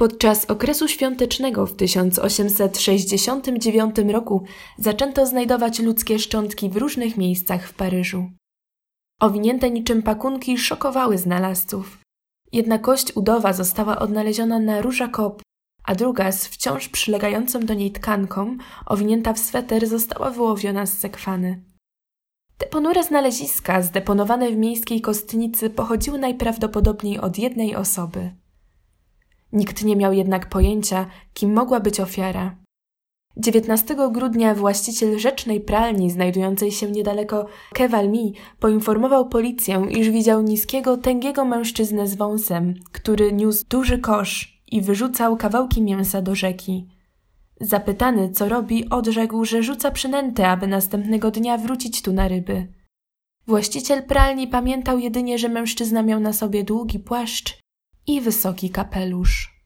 Podczas okresu świątecznego w 1869 roku zaczęto znajdować ludzkie szczątki w różnych miejscach w Paryżu. Owinięte niczym pakunki szokowały znalazców. Jedna kość udowa została odnaleziona na Róża Kop, a druga z wciąż przylegającą do niej tkanką, owinięta w sweter, została wyłowiona z sekwany. Te ponure znaleziska, zdeponowane w miejskiej kostnicy, pochodziły najprawdopodobniej od jednej osoby. Nikt nie miał jednak pojęcia, kim mogła być ofiara. 19 grudnia właściciel rzecznej pralni znajdującej się niedaleko Kevalmi poinformował policję, iż widział niskiego, tęgiego mężczyznę z wąsem, który niósł duży kosz i wyrzucał kawałki mięsa do rzeki. Zapytany, co robi, odrzekł, że rzuca przynętę, aby następnego dnia wrócić tu na ryby. Właściciel pralni pamiętał jedynie, że mężczyzna miał na sobie długi płaszcz i wysoki kapelusz.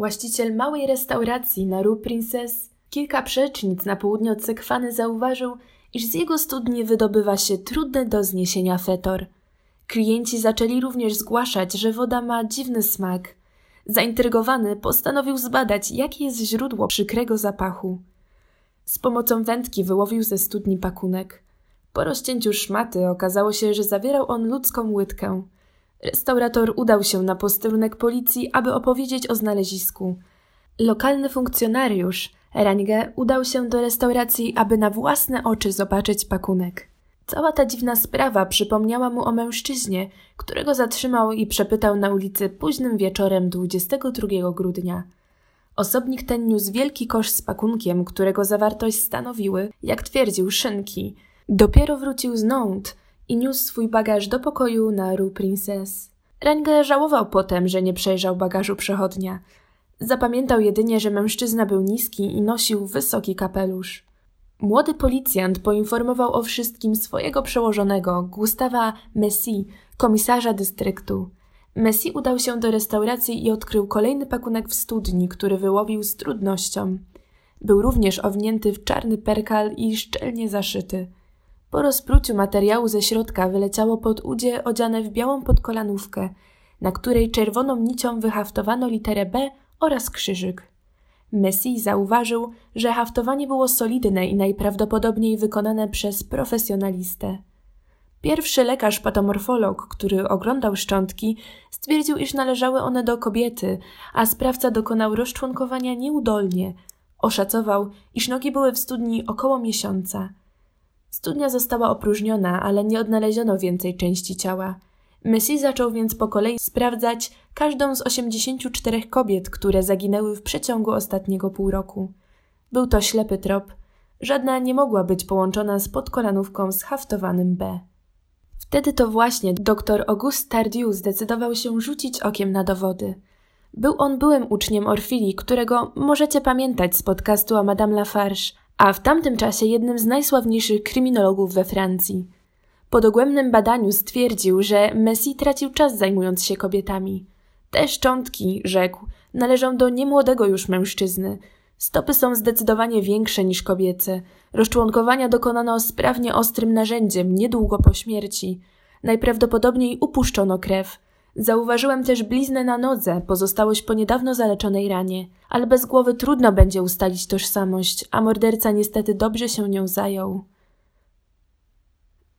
Właściciel małej restauracji na Rue Princess, kilka przecznic na południe od Sekwany, zauważył, iż z jego studni wydobywa się trudny do zniesienia fetor. Klienci zaczęli również zgłaszać, że woda ma dziwny smak. Zaintrygowany postanowił zbadać, jakie jest źródło przykrego zapachu. Z pomocą wędki wyłowił ze studni pakunek. Po rozcięciu szmaty okazało się, że zawierał on ludzką łydkę – Restaurator udał się na posterunek policji, aby opowiedzieć o znalezisku. Lokalny funkcjonariusz, Range, udał się do restauracji, aby na własne oczy zobaczyć pakunek. Cała ta dziwna sprawa przypomniała mu o mężczyźnie, którego zatrzymał i przepytał na ulicy późnym wieczorem 22 grudnia. Osobnik ten niósł wielki kosz z pakunkiem, którego zawartość stanowiły, jak twierdził, szynki. Dopiero wrócił z Nantes, i niósł swój bagaż do pokoju na Rue Princess. Renge żałował potem, że nie przejrzał bagażu przechodnia. Zapamiętał jedynie, że mężczyzna był niski i nosił wysoki kapelusz. Młody policjant poinformował o wszystkim swojego przełożonego, Gustawa Messi, komisarza dystryktu. Messi udał się do restauracji i odkrył kolejny pakunek w studni, który wyłowił z trudnością. Był również owinięty w czarny perkal i szczelnie zaszyty. Po rozpruciu materiału ze środka wyleciało pod udzie odziane w białą podkolanówkę, na której czerwoną nicią wyhaftowano literę B oraz krzyżyk. Messi zauważył, że haftowanie było solidne i najprawdopodobniej wykonane przez profesjonalistę. Pierwszy lekarz patomorfolog, który oglądał szczątki, stwierdził, iż należały one do kobiety, a sprawca dokonał rozczłonkowania nieudolnie. Oszacował, iż nogi były w studni około miesiąca – Studnia została opróżniona, ale nie odnaleziono więcej części ciała. Messi zaczął więc po kolei sprawdzać każdą z 84 kobiet, które zaginęły w przeciągu ostatniego pół roku. Był to ślepy trop. Żadna nie mogła być połączona z podkolanówką z haftowanym B. Wtedy to właśnie dr Auguste Tardieu zdecydował się rzucić okiem na dowody. Był on byłym uczniem Orfili, którego możecie pamiętać z podcastu o Madame Lafarge, a w tamtym czasie jednym z najsławniejszych kryminologów we Francji. Po dogłębnym badaniu stwierdził, że Messi tracił czas zajmując się kobietami. Te szczątki, rzekł, należą do niemłodego już mężczyzny. Stopy są zdecydowanie większe niż kobiece. Rozczłonkowania dokonano sprawnie ostrym narzędziem niedługo po śmierci. Najprawdopodobniej upuszczono krew. Zauważyłem też bliznę na nodze, pozostałość po niedawno zaleczonej ranie, ale bez głowy trudno będzie ustalić tożsamość, a morderca niestety dobrze się nią zajął.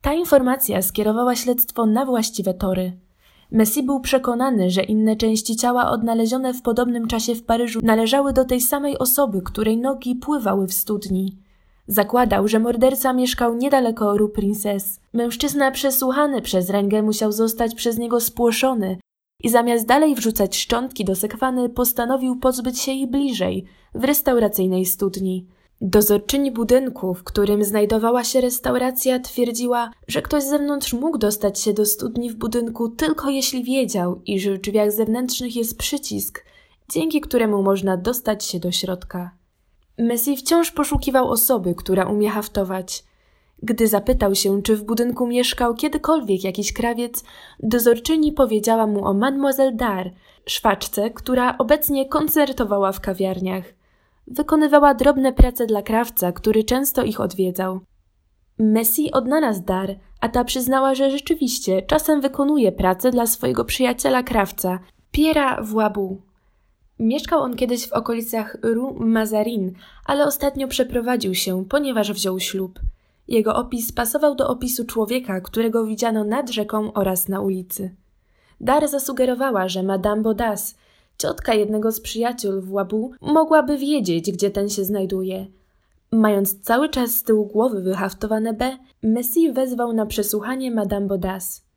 Ta informacja skierowała śledztwo na właściwe tory. Messi był przekonany, że inne części ciała odnalezione w podobnym czasie w Paryżu należały do tej samej osoby, której nogi pływały w studni. Zakładał, że morderca mieszkał niedaleko Rue Princess. Mężczyzna przesłuchany przez ręgę musiał zostać przez niego spłoszony i zamiast dalej wrzucać szczątki do sekwany, postanowił pozbyć się ich bliżej, w restauracyjnej studni. Dozorczyni budynku, w którym znajdowała się restauracja, twierdziła, że ktoś z zewnątrz mógł dostać się do studni w budynku tylko jeśli wiedział, iż w drzwiach zewnętrznych jest przycisk, dzięki któremu można dostać się do środka. Messi wciąż poszukiwał osoby, która umie haftować. Gdy zapytał się, czy w budynku mieszkał kiedykolwiek jakiś krawiec, dozorczyni powiedziała mu o Mademoiselle Dar, szwaczce, która obecnie koncertowała w kawiarniach. Wykonywała drobne prace dla krawca, który często ich odwiedzał. Messi odnalazł Dar, a ta przyznała, że rzeczywiście czasem wykonuje pracę dla swojego przyjaciela krawca, Piera Włabu. Mieszkał on kiedyś w okolicach Rue Mazarin, ale ostatnio przeprowadził się, ponieważ wziął ślub. Jego opis pasował do opisu człowieka, którego widziano nad rzeką oraz na ulicy. Dar zasugerowała, że Madame Bodas, ciotka jednego z przyjaciół w Łabu, mogłaby wiedzieć, gdzie ten się znajduje. Mając cały czas z tyłu głowy wyhaftowane B, Messi wezwał na przesłuchanie Madame Bodas.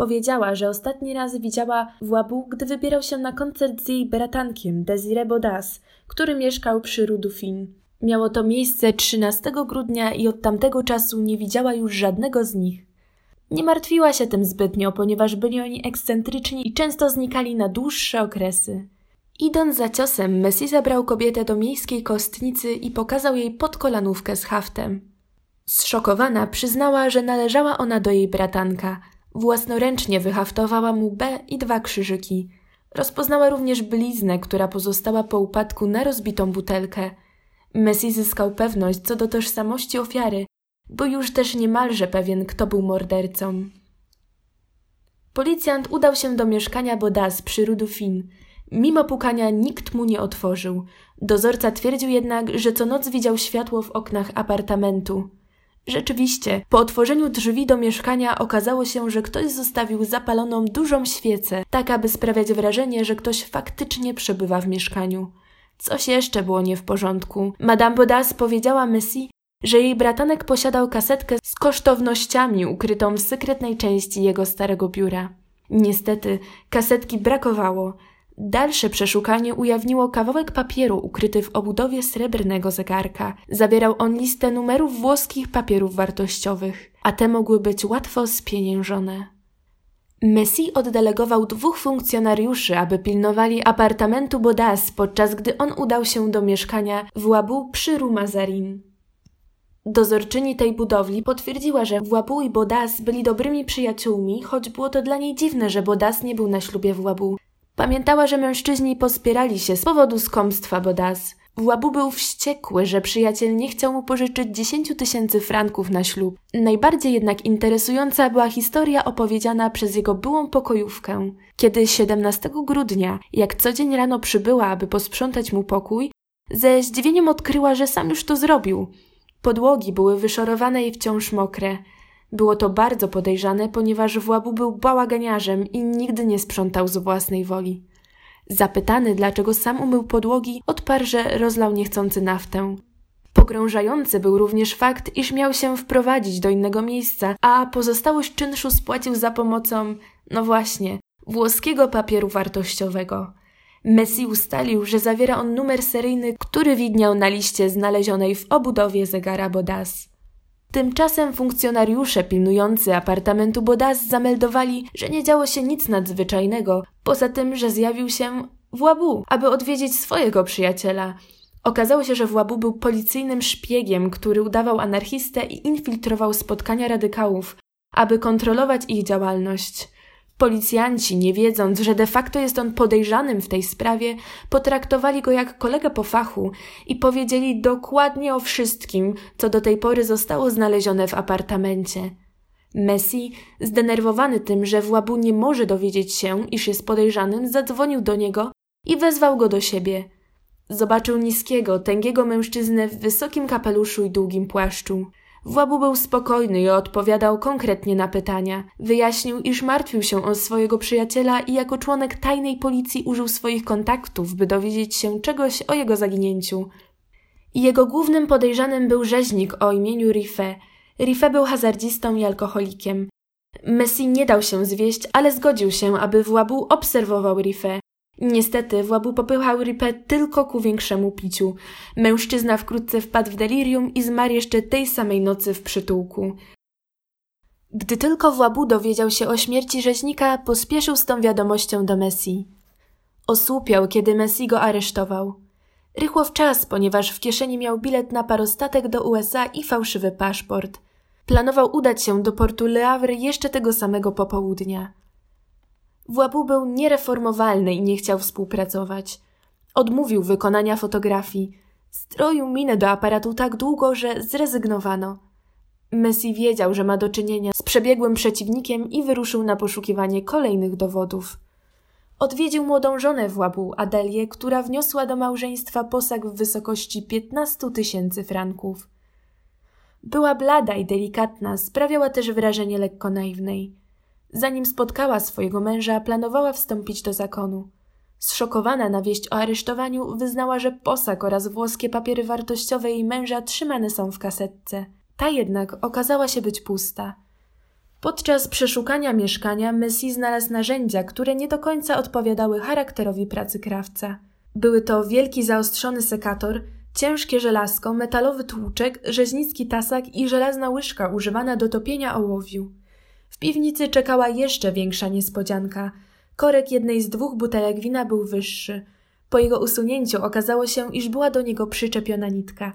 Powiedziała, że ostatni raz widziała Włabu, gdy wybierał się na koncert z jej bratankiem Desire Bodas, który mieszkał przy Rudufin. Miało to miejsce 13 grudnia i od tamtego czasu nie widziała już żadnego z nich. Nie martwiła się tym zbytnio, ponieważ byli oni ekscentryczni i często znikali na dłuższe okresy. Idąc za ciosem, Messi zabrał kobietę do miejskiej kostnicy i pokazał jej podkolanówkę z haftem. Zszokowana przyznała, że należała ona do jej bratanka – Własnoręcznie wyhaftowała mu B i dwa krzyżyki. Rozpoznała również bliznę, która pozostała po upadku na rozbitą butelkę. Messi zyskał pewność co do tożsamości ofiary, był już też niemalże pewien, kto był mordercą. Policjant udał się do mieszkania Bodas przy Rudufin. Mimo pukania nikt mu nie otworzył. Dozorca twierdził jednak, że co noc widział światło w oknach apartamentu. Rzeczywiście, po otworzeniu drzwi do mieszkania okazało się, że ktoś zostawił zapaloną dużą świecę, tak aby sprawiać wrażenie, że ktoś faktycznie przebywa w mieszkaniu. Coś jeszcze było nie w porządku. Madame Bodas powiedziała Messi, że jej bratanek posiadał kasetkę z kosztownościami ukrytą w sekretnej części jego starego biura. Niestety, kasetki brakowało. Dalsze przeszukanie ujawniło kawałek papieru ukryty w obudowie srebrnego zegarka. Zawierał on listę numerów włoskich papierów wartościowych, a te mogły być łatwo spieniężone. Messi oddelegował dwóch funkcjonariuszy, aby pilnowali apartamentu Bodas, podczas gdy on udał się do mieszkania w Łabu przy Rumazarin. Dozorczyni tej budowli potwierdziła, że Włabu i Bodas byli dobrymi przyjaciółmi, choć było to dla niej dziwne, że Bodas nie był na ślubie w Łabu. Pamiętała, że mężczyźni pospierali się z powodu skąpstwa Bodas. Włabu był wściekły, że przyjaciel nie chciał mu pożyczyć dziesięciu tysięcy franków na ślub. Najbardziej jednak interesująca była historia opowiedziana przez jego byłą pokojówkę. Kiedy 17 grudnia, jak co dzień rano przybyła, aby posprzątać mu pokój, ze zdziwieniem odkryła, że sam już to zrobił. Podłogi były wyszorowane i wciąż mokre. Było to bardzo podejrzane, ponieważ Włabu był bałaganiarzem i nigdy nie sprzątał z własnej woli. Zapytany, dlaczego sam umył podłogi, odparł, że rozlał niechcący naftę. Pogrążający był również fakt, iż miał się wprowadzić do innego miejsca, a pozostałość czynszu spłacił za pomocą, no właśnie, włoskiego papieru wartościowego. Messi ustalił, że zawiera on numer seryjny, który widniał na liście znalezionej w obudowie zegara Bodas. Tymczasem funkcjonariusze pilnujący apartamentu Bodas zameldowali, że nie działo się nic nadzwyczajnego, poza tym, że zjawił się Włabu, aby odwiedzić swojego przyjaciela. Okazało się, że Włabu był policyjnym szpiegiem, który udawał anarchistę i infiltrował spotkania radykałów, aby kontrolować ich działalność. Policjanci, nie wiedząc, że de facto jest on podejrzanym w tej sprawie, potraktowali go jak kolegę po fachu i powiedzieli dokładnie o wszystkim, co do tej pory zostało znalezione w apartamencie. Messi, zdenerwowany tym, że Włabu nie może dowiedzieć się, iż jest podejrzanym, zadzwonił do niego i wezwał go do siebie. Zobaczył niskiego, tęgiego mężczyznę w wysokim kapeluszu i długim płaszczu. Włabu był spokojny i odpowiadał konkretnie na pytania. Wyjaśnił, iż martwił się o swojego przyjaciela i jako członek tajnej policji użył swoich kontaktów, by dowiedzieć się czegoś o jego zaginięciu. Jego głównym podejrzanym był rzeźnik o imieniu Rife. Rife był hazardzistą i alkoholikiem. Messi nie dał się zwieść, ale zgodził się, aby Włabu obserwował Rife. Niestety, Włabu popychał Ripę tylko ku większemu piciu. Mężczyzna wkrótce wpadł w delirium i zmarł jeszcze tej samej nocy w przytułku. Gdy tylko Włabu dowiedział się o śmierci rzeźnika, pospieszył z tą wiadomością do Messi. Osłupiał, kiedy Messi go aresztował. Rychło w czas, ponieważ w kieszeni miał bilet na parostatek do USA i fałszywy paszport. Planował udać się do portu Le Havre jeszcze tego samego popołudnia. Włabu był niereformowalny i nie chciał współpracować. Odmówił wykonania fotografii. Stroił minę do aparatu tak długo, że zrezygnowano. Messi wiedział, że ma do czynienia z przebiegłym przeciwnikiem i wyruszył na poszukiwanie kolejnych dowodów. Odwiedził młodą żonę Włabu, Adelię, która wniosła do małżeństwa posag w wysokości 15 tysięcy franków. Była blada i delikatna, sprawiała też wrażenie lekko naiwnej. Zanim spotkała swojego męża, planowała wstąpić do zakonu. Zszokowana na wieść o aresztowaniu, wyznała, że posag oraz włoskie papiery wartościowe jej męża trzymane są w kasetce. Ta jednak okazała się być pusta. Podczas przeszukania mieszkania Messi znalazł narzędzia, które nie do końca odpowiadały charakterowi pracy krawca. Były to wielki zaostrzony sekator, ciężkie żelazko, metalowy tłuczek, rzeźnicki tasak i żelazna łyżka używana do topienia ołowiu. W piwnicy czekała jeszcze większa niespodzianka. Korek jednej z dwóch butelek wina był wyższy. Po jego usunięciu okazało się, iż była do niego przyczepiona nitka.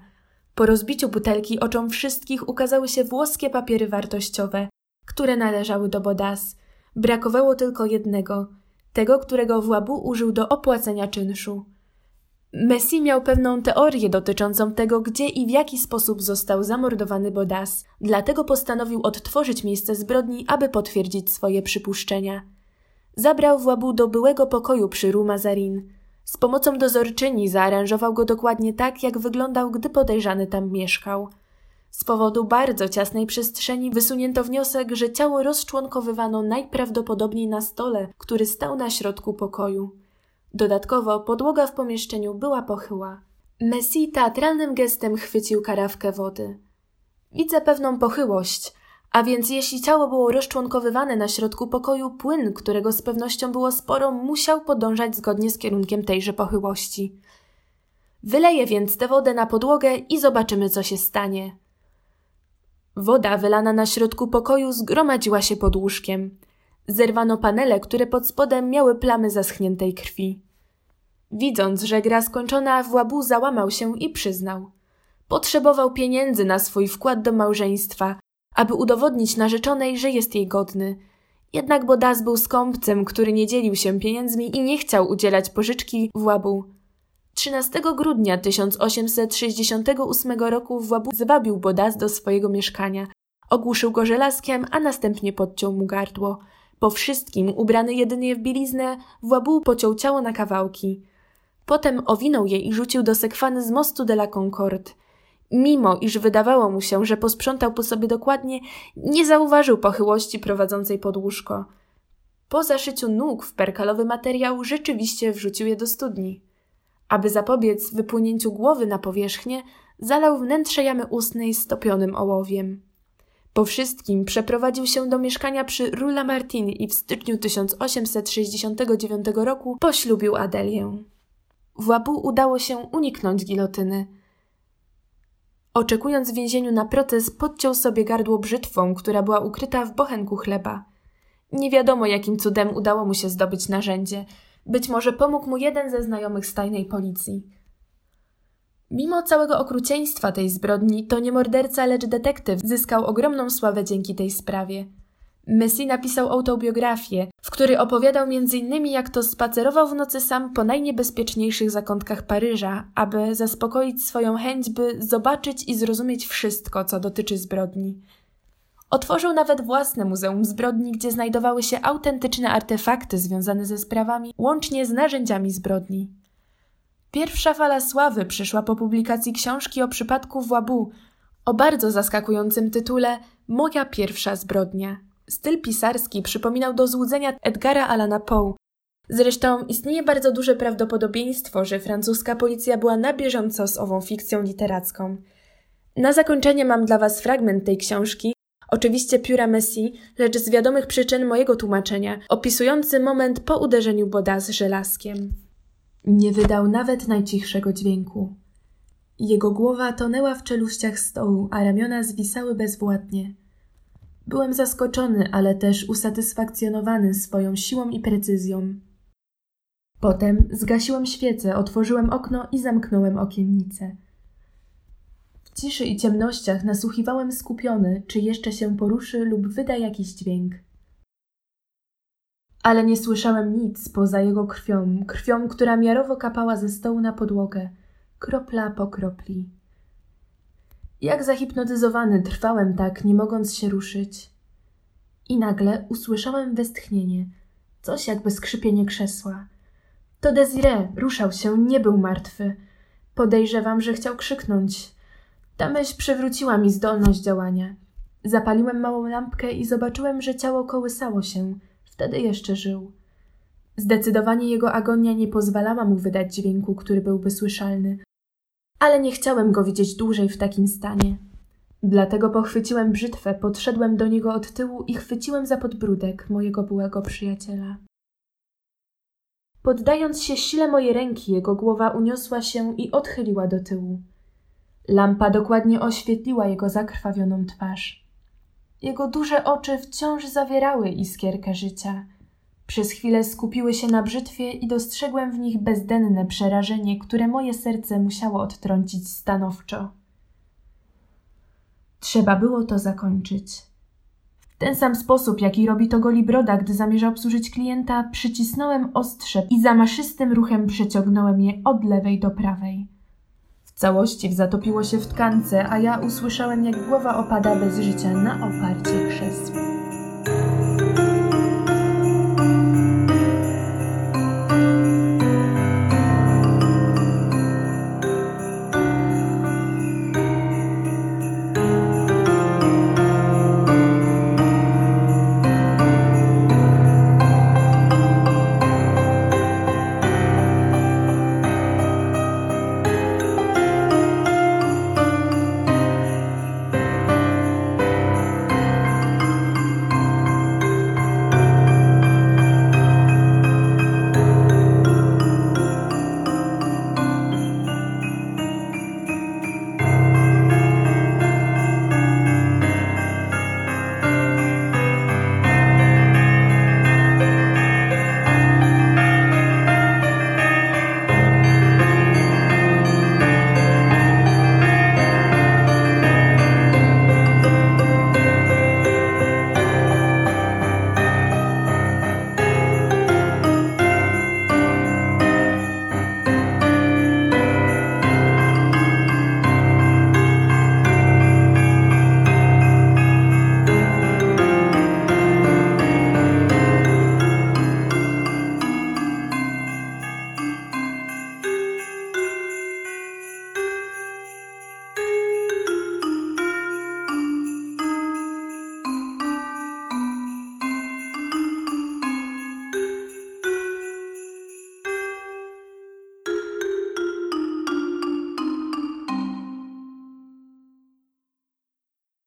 Po rozbiciu butelki oczom wszystkich ukazały się włoskie papiery wartościowe, które należały do Bodas. Brakowało tylko jednego, tego, którego Włabu użył do opłacenia czynszu. Messi miał pewną teorię dotyczącą tego, gdzie i w jaki sposób został zamordowany Bodas, dlatego postanowił odtworzyć miejsce zbrodni, aby potwierdzić swoje przypuszczenia. Zabrał Włabu do byłego pokoju przy Rue Mazarin. Z pomocą dozorczyni zaaranżował go dokładnie tak, jak wyglądał, gdy podejrzany tam mieszkał. Z powodu bardzo ciasnej przestrzeni wysunięto wniosek, że ciało rozczłonkowywano najprawdopodobniej na stole, który stał na środku pokoju. Dodatkowo podłoga w pomieszczeniu była pochyła. Messi teatralnym gestem chwycił karawkę wody. Widzę pewną pochyłość, a więc jeśli ciało było rozczłonkowywane na środku pokoju, płyn, którego z pewnością było sporo, musiał podążać zgodnie z kierunkiem tejże pochyłości. Wyleję więc tę wodę na podłogę i zobaczymy, co się stanie. Woda wylana na środku pokoju zgromadziła się pod łóżkiem. Zerwano panele, które pod spodem miały plamy zaschniętej krwi. Widząc, że gra skończona, Włabu załamał się i przyznał. Potrzebował pieniędzy na swój wkład do małżeństwa, aby udowodnić narzeczonej, że jest jej godny. Jednak Bodas był skąpcem, który nie dzielił się pieniędzmi i nie chciał udzielać pożyczki Włabu. 13 grudnia 1868 roku Włabu zwabił Bodas do swojego mieszkania. Ogłuszył go żelazkiem, a następnie podciął mu gardło. Po wszystkim, ubrany jedynie w bieliznę, Włabu pociął ciało na kawałki. Potem owinął je i rzucił do sekwany z mostu de la Concorde. Mimo, iż wydawało mu się, że posprzątał po sobie dokładnie, nie zauważył pochyłości prowadzącej pod łóżko. Po zaszyciu nóg w perkalowy materiał rzeczywiście wrzucił je do studni. Aby zapobiec wypłynięciu głowy na powierzchnię, zalał wnętrze jamy ustnej stopionym ołowiem. Po wszystkim przeprowadził się do mieszkania przy Rue Lamartine i w styczniu 1869 roku poślubił Adelię. Włabu udało się uniknąć gilotyny. Oczekując w więzieniu na proces, podciął sobie gardło brzytwą, która była ukryta w bochenku chleba. Nie wiadomo, jakim cudem udało mu się zdobyć narzędzie. Być może pomógł mu jeden ze znajomych z tajnej policji. Mimo całego okrucieństwa tej zbrodni, to nie morderca, lecz detektyw zyskał ogromną sławę dzięki tej sprawie. Messi napisał autobiografię, w której opowiadał m.in. jak to spacerował w nocy sam po najniebezpieczniejszych zakątkach Paryża, aby zaspokoić swoją chęć, by zobaczyć i zrozumieć wszystko, co dotyczy zbrodni. Otworzył nawet własne muzeum zbrodni, gdzie znajdowały się autentyczne artefakty związane ze sprawami, łącznie z narzędziami zbrodni. Pierwsza fala sławy przyszła po publikacji książki o przypadku Włabu, O bardzo zaskakującym tytule Moja pierwsza zbrodnia. Styl pisarski przypominał do złudzenia Edgara Allana Poe. Zresztą istnieje bardzo duże prawdopodobieństwo, że francuska policja była na bieżąco z ową fikcją literacką. Na zakończenie mam dla Was fragment tej książki, oczywiście pióra Messi, lecz z wiadomych przyczyn mojego tłumaczenia, opisujący moment po uderzeniu Boda z żelazkiem. Nie wydał nawet najcichszego dźwięku. Jego głowa tonęła w czeluściach stołu, a ramiona zwisały bezwładnie. Byłem zaskoczony, ale też usatysfakcjonowany swoją siłą i precyzją. Potem zgasiłem świecę, otworzyłem okno i zamknąłem okiennicę. W ciszy i ciemnościach nasłuchiwałem skupiony, czy jeszcze się poruszy lub wyda jakiś dźwięk. Ale nie słyszałem nic poza jego krwią, krwią, która miarowo kapała ze stołu na podłogę, kropla po kropli. Jak zahipnotyzowany trwałem tak, nie mogąc się ruszyć. I nagle usłyszałem westchnienie, coś jakby skrzypienie krzesła. To Desire ruszał się, nie był martwy. Podejrzewam, że chciał krzyknąć. Ta myśl przywróciła mi zdolność działania. Zapaliłem małą lampkę i zobaczyłem, że ciało kołysało się. Wtedy jeszcze żył. Zdecydowanie jego agonia nie pozwalała mu wydać dźwięku, który byłby słyszalny. Ale nie chciałem go widzieć dłużej w takim stanie. Dlatego pochwyciłem brzytwę, podszedłem do niego od tyłu i chwyciłem za podbródek mojego byłego przyjaciela. Poddając się sile mojej ręki, jego głowa uniosła się i odchyliła do tyłu. Lampa dokładnie oświetliła jego zakrwawioną twarz. Jego duże oczy wciąż zawierały iskierkę życia. Przez chwilę skupiły się na brzytwie i dostrzegłem w nich bezdenne przerażenie, które moje serce musiało odtrącić stanowczo. Trzeba było to zakończyć. W ten sam sposób, jaki robi to Golibroda, gdy zamierza obsłużyć klienta, przycisnąłem ostrze i zamaszystym ruchem przeciągnąłem je od lewej do prawej. Całości zatopiło się w tkance, a ja usłyszałem, jak głowa opada bez życia na oparcie krzesła.